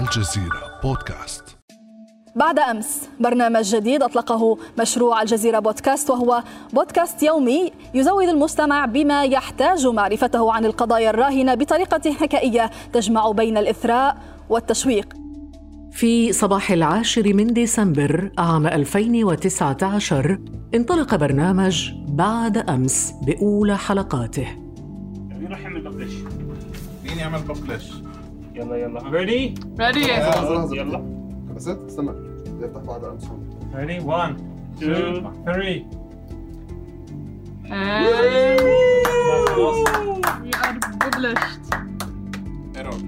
الجزيرة بودكاست بعد أمس برنامج جديد أطلقه مشروع الجزيرة بودكاست وهو بودكاست يومي يزود المستمع بما يحتاج معرفته عن القضايا الراهنة بطريقة حكائية تجمع بين الإثراء والتشويق في صباح العاشر من ديسمبر عام 2019 انطلق برنامج بعد أمس بأولى حلقاته مين راح يعمل ببلش؟ مين يعمل ببلش؟ يلا يلا ريدي؟ ريدي يلا بس استنى بدي افتح بعد امس هون ريدي 1 2 3 خلاص We are published. ايرور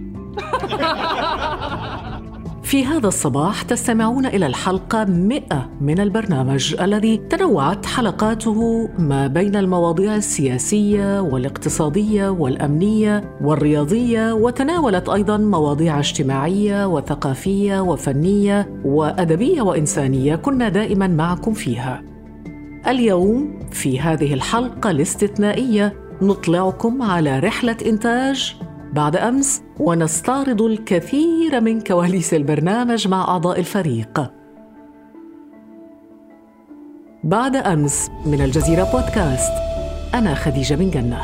في هذا الصباح تستمعون إلى الحلقة 100 من البرنامج الذي تنوعت حلقاته ما بين المواضيع السياسية والاقتصادية والأمنية والرياضية وتناولت أيضا مواضيع اجتماعية وثقافية وفنية وأدبية وإنسانية كنا دائما معكم فيها. اليوم في هذه الحلقة الاستثنائية نطلعكم على رحلة إنتاج بعد أمس ونستعرض الكثير من كواليس البرنامج مع أعضاء الفريق. بعد أمس من الجزيرة بودكاست أنا خديجة بن جنة.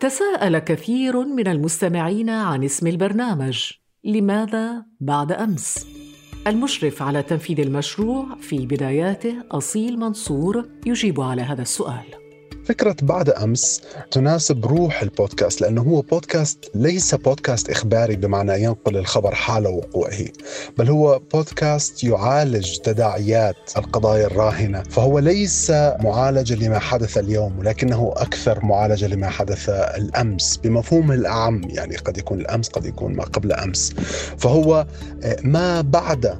تساءل كثير من المستمعين عن اسم البرنامج لماذا بعد أمس المشرف على تنفيذ المشروع في بداياته أصيل منصور يجيب على هذا السؤال. فكرة بعد أمس تناسب روح البودكاست لأنه هو بودكاست ليس بودكاست إخباري بمعنى ينقل الخبر حال وقوعه بل هو بودكاست يعالج تداعيات القضايا الراهنة فهو ليس معالجة لما حدث اليوم ولكنه أكثر معالجة لما حدث الأمس بمفهوم الأعم يعني قد يكون الأمس قد يكون ما قبل أمس فهو آه، ما بعد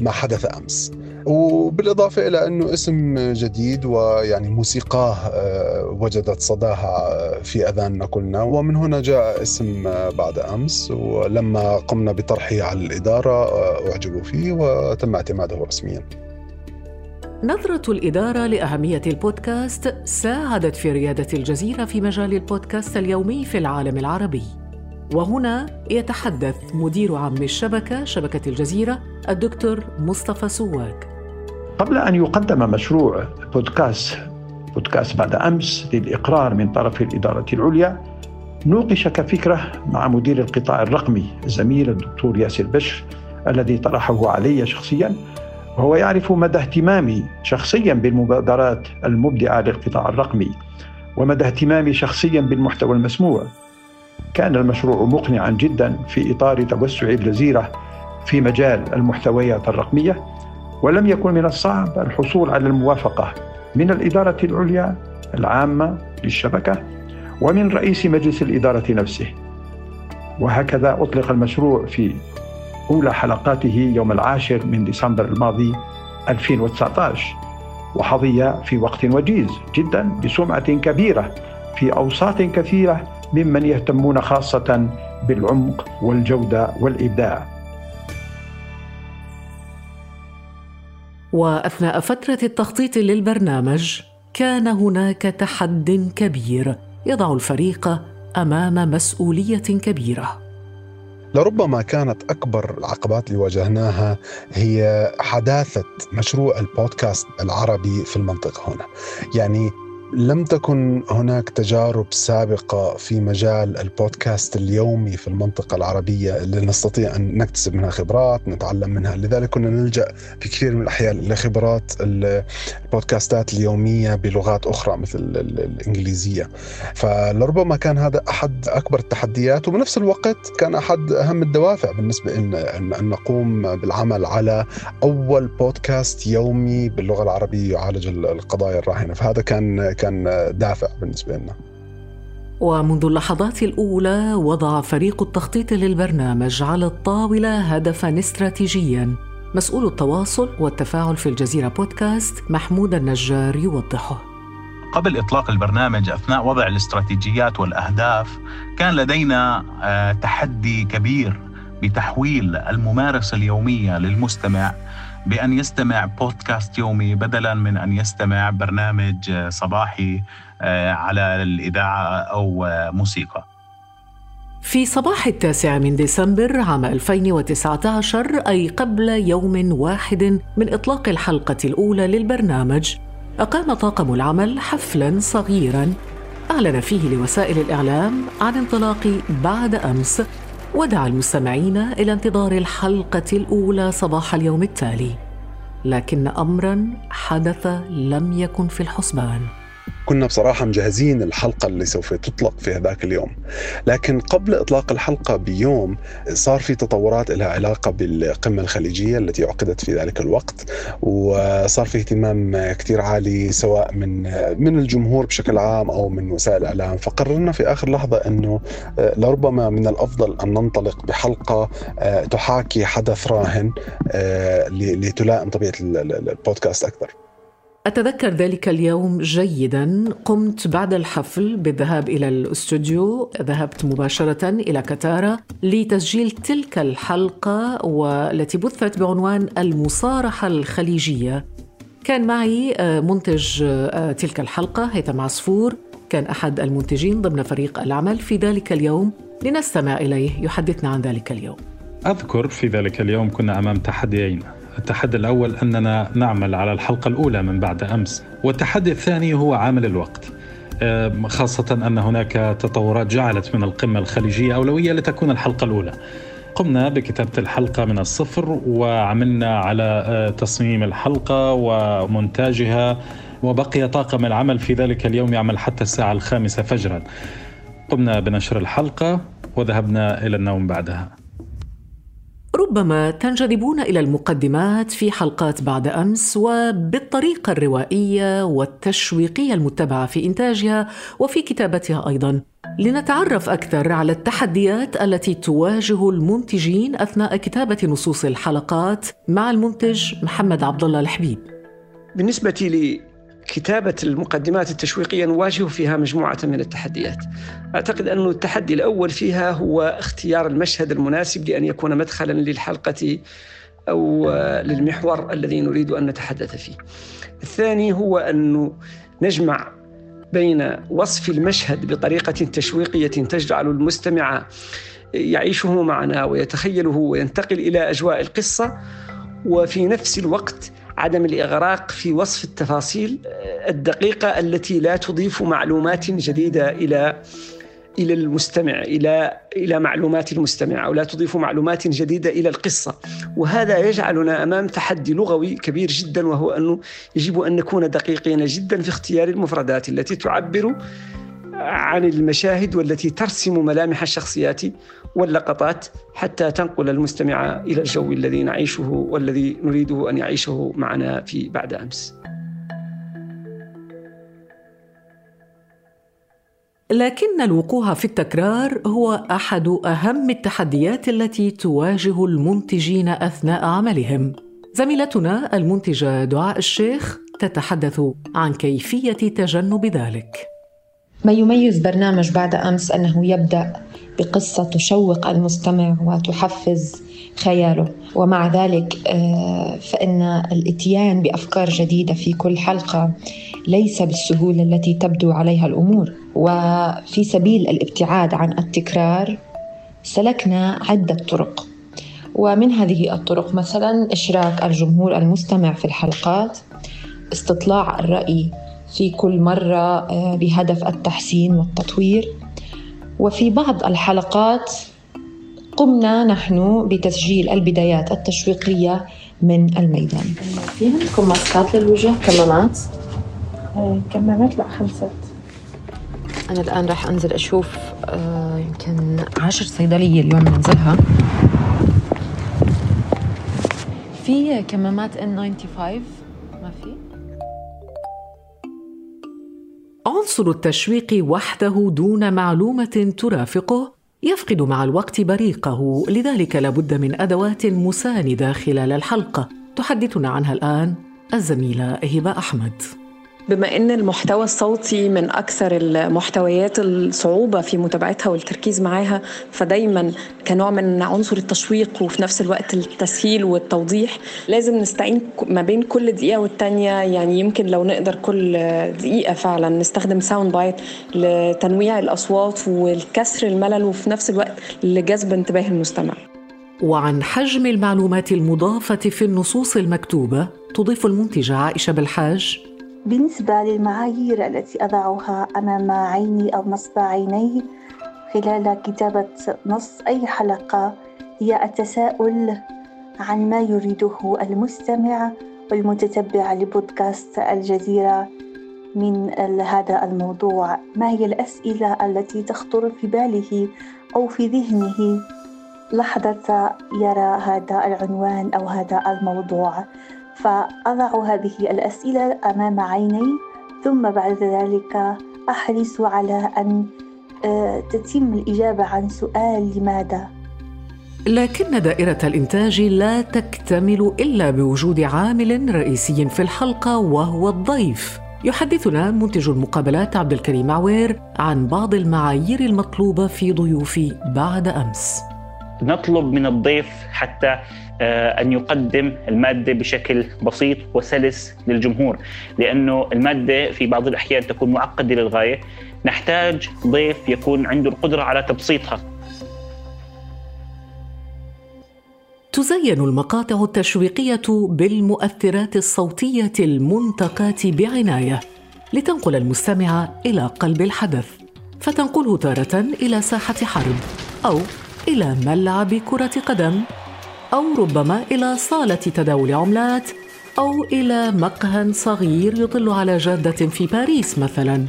ما حدث أمس. وبالإضافة إلى أنه اسم جديد ويعني موسيقاه آه، وجدت صداها آه، في أذاننا كلنا ومن هنا جاء اسم آه، بعد أمس ولما قمنا بطرحه على الإدارة أعجبوا فيه وتم اعتماده رسمياً نظرة الإدارة لأهمية البودكاست ساعدت في ريادة الجزيرة في مجال البودكاست اليومي في العالم العربي. وهنا يتحدث مدير عام الشبكة شبكة الجزيرة الدكتور مصطفى سواك. قبل أن يقدم مشروع بودكاست بودكاست بعد أمس للإقرار من طرف الإدارة العليا نوقش كفكرة مع مدير القطاع الرقمي الزميل الدكتور ياسر بشر الذي طرحه علي شخصيا. وهو يعرف مدى اهتمامي شخصيا بالمبادرات المبدعة للقطاع الرقمي ومدى اهتمامي شخصيا بالمحتوى المسموع. كان المشروع مقنعا جدا في إطار توسع الجزيرة في مجال المحتويات الرقمية. ولم يكن من الصعب الحصول على الموافقة من الإدارة العليا العامة للشبكة ومن رئيس مجلس الإدارة نفسه. وهكذا أطلق المشروع في أولى حلقاته يوم العاشر من ديسمبر الماضي 2019 وحظي في وقت وجيز جدا بسمعة كبيرة في أوساط كثيرة ممن يهتمون خاصة بالعمق والجودة والإبداع. وأثناء فترة التخطيط للبرنامج كان هناك تحد كبير يضع الفريق أمام مسؤولية كبيرة. لربما كانت أكبر العقبات اللي واجهناها هي حداثة مشروع البودكاست العربي في المنطقة هنا. يعني لم تكن هناك تجارب سابقة في مجال البودكاست اليومي في المنطقة العربية اللي نستطيع أن نكتسب منها خبرات نتعلم منها. لذلك كنا نلجأ في كثير من الأحيان لخبرات البودكاستات اليومية بلغات أخرى مثل الإنجليزية. فلربما كان هذا أحد أكبر التحديات وبنفس الوقت كان أحد أهم الدوافع بالنسبة أن نقوم بالعمل على أول بودكاست يومي باللغة العربية يعالج القضايا الراهنة. فهذا كان كان دافع بالنسبة لنا. ومنذ اللحظات الأولى وضع فريق التخطيط للبرنامج على الطاولة هدفا استراتيجيا. مسؤول التواصل والتفاعل في الجزيرة بودكاست محمود النجار يوضحه. قبل إطلاق البرنامج أثناء وضع الاستراتيجيات والأهداف كان لدينا تحدي كبير بتحويل الممارسة اليومية للمستمع. بأن يستمع بودكاست يومي بدلا من أن يستمع برنامج صباحي آه، على الإذاعة أو موسيقى. في صباح التاسع من ديسمبر عام 2019 أي قبل يوم واحد من إطلاق الحلقة الأولى للبرنامج أقام طاقم العمل حفلا صغيرا. أعلن فيه لوسائل الإعلام عن انطلاق بعد أمس ودعا المستمعين إلى انتظار الحلقة الأولى صباح اليوم التالي. لكن أمرا حدث لم يكن في الحسبان. كنا بصراحة مجهزين الحلقة اللي سوف تطلق في هذاك اليوم. لكن قبل إطلاق الحلقة بيوم صار في تطورات لها علاقة بالقمة الخليجية التي عقدت في ذلك الوقت وصار في اهتمام كثير عالي سواء من من الجمهور بشكل عام أو من وسائل الإعلام. فقررنا في آخر لحظة أنه لربما من الأفضل أن ننطلق بحلقة تحاكي حدث راهن لتلائم طبيعة البودكاست أكثر. أتذكر ذلك اليوم جيدا. قمت بعد الحفل بالذهاب إلى الاستوديو. ذهبت مباشرة إلى كتارا لتسجيل تلك الحلقة والتي بثت بعنوان المصارحة الخليجية. كان معي آه، منتج آه، تلك الحلقة هيثم عصفور. كان أحد المنتجين ضمن فريق العمل. في ذلك اليوم لنستمع إليه. يحدثنا عن ذلك اليوم. أذكر في ذلك اليوم كنا أمام تحديين. التحدي الأول أننا نعمل على الحلقة الأولى من بعد أمس والتحدي الثاني هو عامل الوقت. خاصة أن هناك تطورات جعلت من القمة الخليجية أولوية لتكون الحلقة الأولى. قمنا بكتابة الحلقة من الصفر وعملنا على آه، تصميم الحلقة ومونتاجها وبقي طاقم العمل في ذلك اليوم يعمل حتى الساعة الخامسة فجرا. قمنا بنشر الحلقة وذهبنا إلى النوم بعدها. ربما تنجذبون إلى المقدمات في حلقات بعد أمس وبالطريقة الروائية والتشويقية المتبعة في إنتاجها وفي كتابتها أيضا. لنتعرف أكثر على التحديات التي تواجه المنتجين أثناء كتابة نصوص الحلقات مع المنتج محمد عبد الله الحبيب. بالنسبة لي كتابة المقدمات التشويقية نواجه فيها مجموعة من التحديات. أعتقد أن التحدي الأول فيها هو اختيار المشهد المناسب لأن يكون مدخلا للحلقة أو للمحور الذي نريد أن نتحدث فيه. الثاني هو أن نجمع بين وصف المشهد بطريقة تشويقية تجعل المستمع يعيشه معنا ويتخيله وينتقل إلى أجواء القصة. وفي نفس الوقت عدم الإغراق في وصف التفاصيل الدقيقة التي لا تضيف معلومات جديدة إلى إلى المستمع إلى إلى معلومات المستمع أو لا تضيف معلومات جديدة إلى القصة. وهذا يجعلنا أمام تحدي لغوي كبير جدا وهو أنه يجب أن نكون دقيقين جدا في اختيار المفردات التي تعبر عن المشاهد والتي ترسم ملامح الشخصيات واللقطات حتى تنقل المستمع إلى الجو الذي نعيشه والذي نريده أن يعيشه معنا في بعد أمس. لكن الوقوع في التكرار هو أحد أهم التحديات التي تواجه المنتجين أثناء عملهم. زميلتنا المنتجة دعاء الشيخ تتحدث عن كيفية تجنب ذلك. ما يميز برنامج بعد أمس أنه يبدأ بقصة تشوق المستمع وتحفز خياله. ومع ذلك آه، فإن الإتيان بأفكار جديدة في كل حلقة ليس بالسهولة التي تبدو عليها الأمور. وفي سبيل الابتعاد عن التكرار سلكنا عدة طرق. ومن هذه الطرق مثلا إشراك الجمهور المستمع في الحلقات استطلاع الرأي في كل مرة آه، بهدف التحسين والتطوير. وفي بعض الحلقات قمنا نحن بتسجيل البدايات التشويقية من الميدان. في عندكم ماسكات للوجه؟ كمامات؟ آه، كمامات لا خلصت أنا الآن راح أنزل أشوف آه، يمكن عشر صيدلية اليوم ننزلها. في كمامات N95 عنصر التشويق وحده دون معلومة ترافقه يفقد مع الوقت بريقه لذلك لابد من أدوات مساندة خلال الحلقة تحدثنا عنها الآن الزميلة هبة أحمد. بما إن المحتوى الصوتي من أكثر المحتويات الصعوبة في متابعتها والتركيز معاها فدايما كنوع من عنصر التشويق وفي نفس الوقت التسهيل والتوضيح لازم نستعين ما بين كل دقيقة والتانية. يعني يمكن لو نقدر كل دقيقة فعلا نستخدم ساوند بايت لتنويع الأصوات والكسر الملل وفي نفس الوقت لجذب انتباه المستمع. وعن حجم المعلومات المضافة في النصوص المكتوبة تضيف المنتجة عائشة بالحاج. بالنسبة للمعايير التي أضعها أمام عيني أو نصب عيني خلال كتابة نص أي حلقة هي التساؤل عن ما يريده المستمع والمتتبع لبودكاست الجزيرة من هذا الموضوع. ما هي الأسئلة التي تخطر في باله أو في ذهنه؟ لحظة يرى هذا العنوان أو هذا الموضوع. فأضع هذه الأسئلة أمام عيني ثم بعد ذلك أحرص على أن آه، تتم الإجابة عن سؤال لماذا لكن دائرة الإنتاج لا تكتمل إلا بوجود عامل رئيسي في الحلقة وهو الضيف. يحدثنا منتج المقابلات عبد الكريم عوير عن بعض المعايير المطلوبة في ضيوفي بعد أمس. نطلب من الضيف حتى آه، أن يقدم المادة بشكل بسيط وسلس للجمهور لأنه المادة في بعض الأحيان تكون معقدة للغاية. نحتاج ضيف يكون عنده القدرة على تبسيطها. تزين المقاطع التشويقية بالمؤثرات الصوتية المنتقاة بعناية لتنقل المستمع إلى قلب الحدث فتنقله تارة إلى ساحة حرب أو إلى ملعب كرة قدم أو ربما إلى صالة تداول عملات أو إلى مقهى صغير يطل على جادة في باريس مثلا.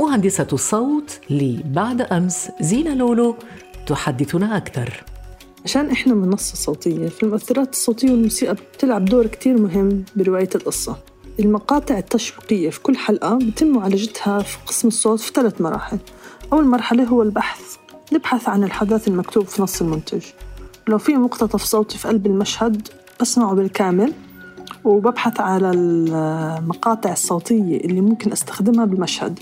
مهندسة الصوت لبعد أمس زينة لولو تحدثنا أكثر. عشان إحنا منصة صوتية فالمؤثرات الصوتية والموسيقى بتلعب دور كتير مهم برواية القصة. المقاطع التشويقية في كل حلقة بتم معالجتها في قسم الصوت في ثلاث مراحل. أول مرحلة هو البحث نبحث عن الحدث المكتوب في نص المنتج. لو في مقتطف صوتي في قلب المشهد بسمعه بالكامل وببحث على المقاطع الصوتية اللي ممكن أستخدمها بالمشهد.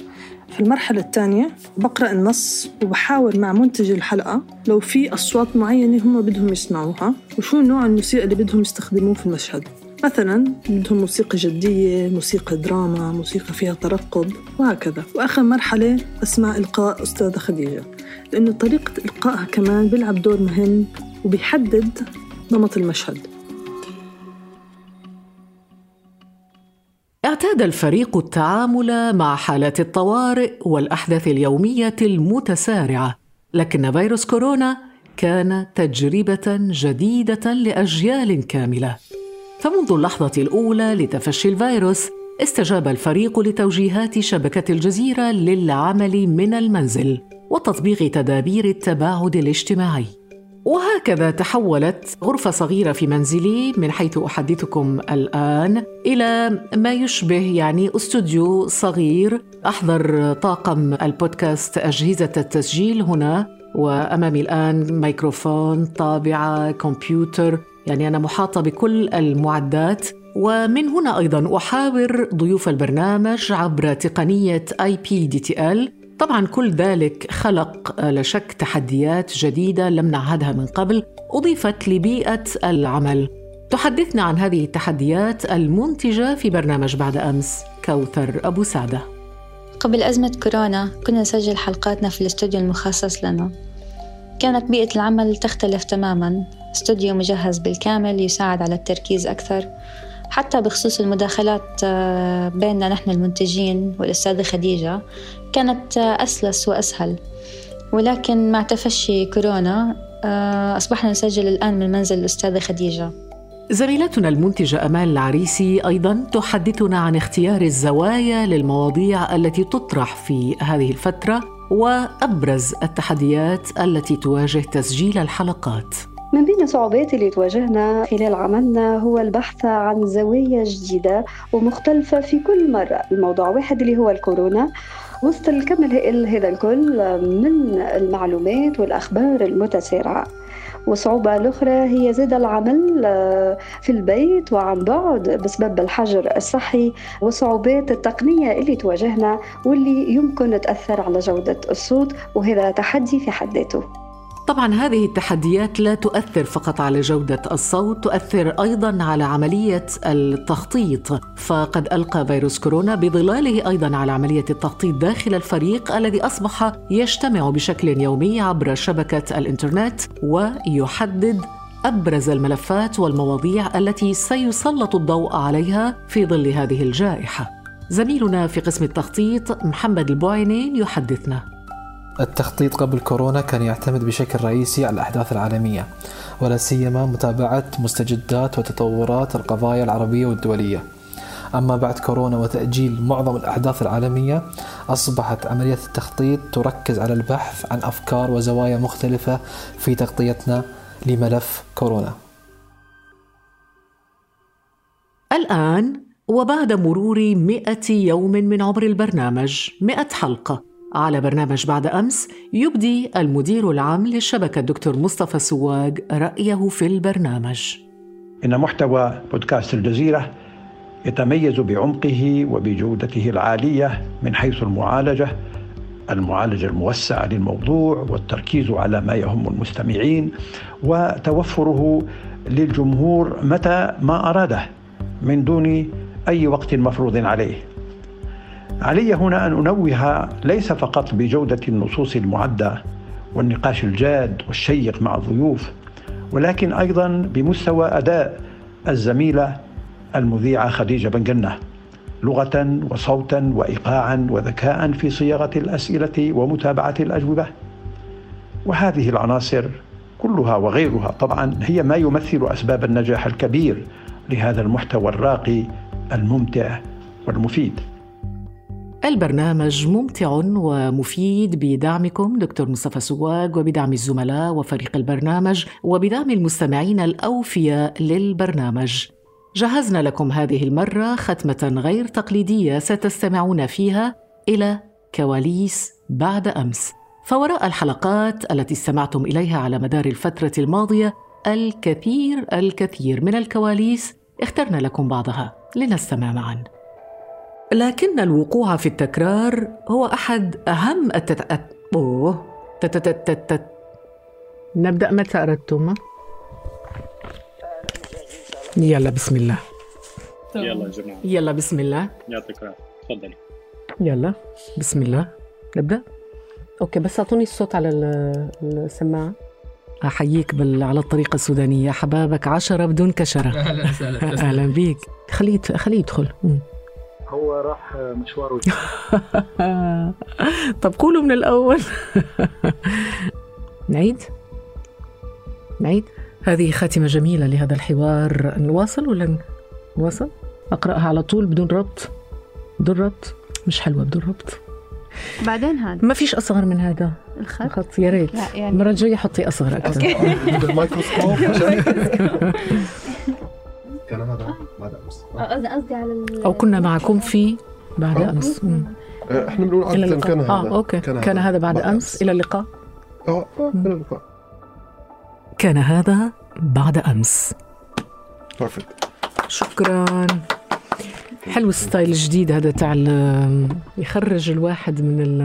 في المرحلة الثانية بقرأ النص وبحاول مع منتج الحلقة لو في أصوات معينة هم بدهم يسمعوها وشو نوع الموسيقى اللي بدهم يستخدموه في المشهد. مثلا بدهم موسيقى جدية موسيقى دراما موسيقى فيها ترقب وهكذا. وآخر مرحلة أسمع إلقاء أستاذة خديجة لأنه طريقة إلقائها كمان بيلعب دور مهم وبيحدد نمط المشهد. اعتاد الفريق التعامل مع حالات الطوارئ والأحداث اليومية المتسارعة لكن فيروس كورونا كان تجربة جديدة لأجيال كاملة. فمنذ اللحظة الأولى لتفشي الفيروس استجاب الفريق لتوجيهات شبكة الجزيرة للعمل من المنزل وتطبيق تدابير التباعد الاجتماعي. وهكذا تحولت غرفة صغيرة في منزلي من حيث أحدثكم الآن إلى ما يشبه يعني استوديو صغير أحضر طاقم البودكاست أجهزة التسجيل هنا. وأمامي الآن ميكروفون طابعة كمبيوتر يعني أنا محاطة بكل المعدات ومن هنا أيضا أحاور ضيوف البرنامج عبر تقنية آي بي دي تي إل. طبعا كل ذلك خلق لا شك تحديات جديدة لم نعهدها من قبل أضيفت لبيئة العمل. تحدثنا عن هذه التحديات المنتجة في برنامج بعد أمس كوثر أبو سعدة. قبل أزمة كورونا كنا نسجل حلقاتنا في الاستوديو المخصص لنا. كانت بيئة العمل تختلف تماما. استوديو مجهز بالكامل يساعد على التركيز أكثر حتى بخصوص المداخلات آه، بيننا نحن المنتجين والأستاذة خديجة كانت آه، أسلس وأسهل. ولكن مع تفشي كورونا آه، أصبحنا نسجل الآن من منزل الأستاذة خديجة. زميلتنا المنتجة أمال العريسي أيضا تحدثنا عن اختيار الزوايا للمواضيع التي تطرح في هذه الفترة وأبرز التحديات التي تواجه تسجيل الحلقات. من بين الصعوبات اللي تواجهنا خلال عملنا هو البحث عن زوايا جديدة ومختلفة في كل مرة. الموضوع واحد اللي هو الكورونا. وسط الكم الهائل هذا الكل من المعلومات والأخبار المتسارعة. والصعوبة الأخرى هي زاد العمل آه، في البيت وعن بعد بسبب الحجر الصحي والصعوبات التقنية اللي تواجهنا واللي يمكن تأثر على جودة الصوت وهذا تحدي في حد ذاته. طبعا هذه التحديات لا تؤثر فقط على جودة الصوت تؤثر أيضا على عملية التخطيط. فقد ألقى فيروس كورونا بظلاله أيضا على عملية التخطيط داخل الفريق الذي أصبح يجتمع بشكل يومي عبر شبكة الإنترنت ويحدد أبرز الملفات والمواضيع التي سيسلط الضوء عليها في ظل هذه الجائحة. زميلنا في قسم التخطيط محمد البوعيني يحدثنا. التخطيط قبل كورونا كان يعتمد بشكل رئيسي على الأحداث العالمية ولا سيما متابعة مستجدات وتطورات القضايا العربية والدولية. أما بعد كورونا وتأجيل معظم الأحداث العالمية أصبحت عملية التخطيط تركز على البحث عن أفكار وزوايا مختلفة في تغطيتنا لملف كورونا. الآن وبعد مرور مئة يوم من عمر البرنامج مئة حلقة. على برنامج بعد أمس يبدي المدير العام للشبكة الدكتور مصطفى سواق رأيه في البرنامج. إن محتوى بودكاست الجزيرة يتميز بعمقه وبجودته العالية من حيث المعالجة المعالجة الموسعة للموضوع والتركيز على ما يهم المستمعين وتوفره للجمهور متى ما أراده من دون أي وقت مفروض عليه. علي هنا أن أنوه ليس فقط بجودة النصوص المعدة والنقاش الجاد والشيق مع الضيوف ولكن أيضا بمستوى أداء الزميلة المذيعة خديجة بن جنة لغة وصوتا وايقاعا وذكاء في صياغة الأسئلة ومتابعة الأجوبة. وهذه العناصر كلها وغيرها طبعا هي ما يمثل أسباب النجاح الكبير لهذا المحتوى الراقي الممتع والمفيد. البرنامج ممتع ومفيد بدعمكم دكتور مصطفى سواق وبدعم الزملاء وفريق البرنامج وبدعم المستمعين الأوفياء للبرنامج. جهزنا لكم هذه المرة ختمة غير تقليدية ستستمعون فيها إلى كواليس بعد أمس. فوراء الحلقات التي استمعتم إليها على مدار الفترة الماضية الكثير الكثير من الكواليس اخترنا لكم بعضها لنستمع معاً. لكن الوقوع في التكرار هو أحد أهم التت... أوه. تتتتتت نبدأ متى أردتم؟ يلا بسم الله. يلا جماعة. يلا بسم الله. يعطيك العافية. تفضلي. يلا بسم الله. نبدأ؟ أوكي بس أعطوني الصوت على السماعة. أحييك بال... على الطريقة السودانية. حبابك عشرة بدون كشرة. أهلا وسهلا. أهلا بيك. خليه خليه يدخل. هو راح مشواره. طب قولوا من الأول. نعيد؟ نعيد؟ هذه خاتمة جميلة لهذا الحوار. نواصل ولا نواصل؟ أقرأها على طول بدون ربط. بدون ربط؟ مش حلوة بدون ربط. بعدين هذا ما فيش أصغر من هذا. الخط؟ الخط يا ريت. لا يعني المرة الجاية حطي أصغر أكثر. بالميكروسكوب كان هذا بعد أمس. قصدي قصدي على ال- أو كنا معكم في بعد أمس. مم. آه، إحنا بنقول اللقاء. كان هذا. آه okay. كان, هذا. بعد أمس. إلى اللقاء. آه إلى اللقاء. كان هذا بعد أمس. perfect شكرا. حلو ال style الجديد هذا تاع يخرج الواحد من ال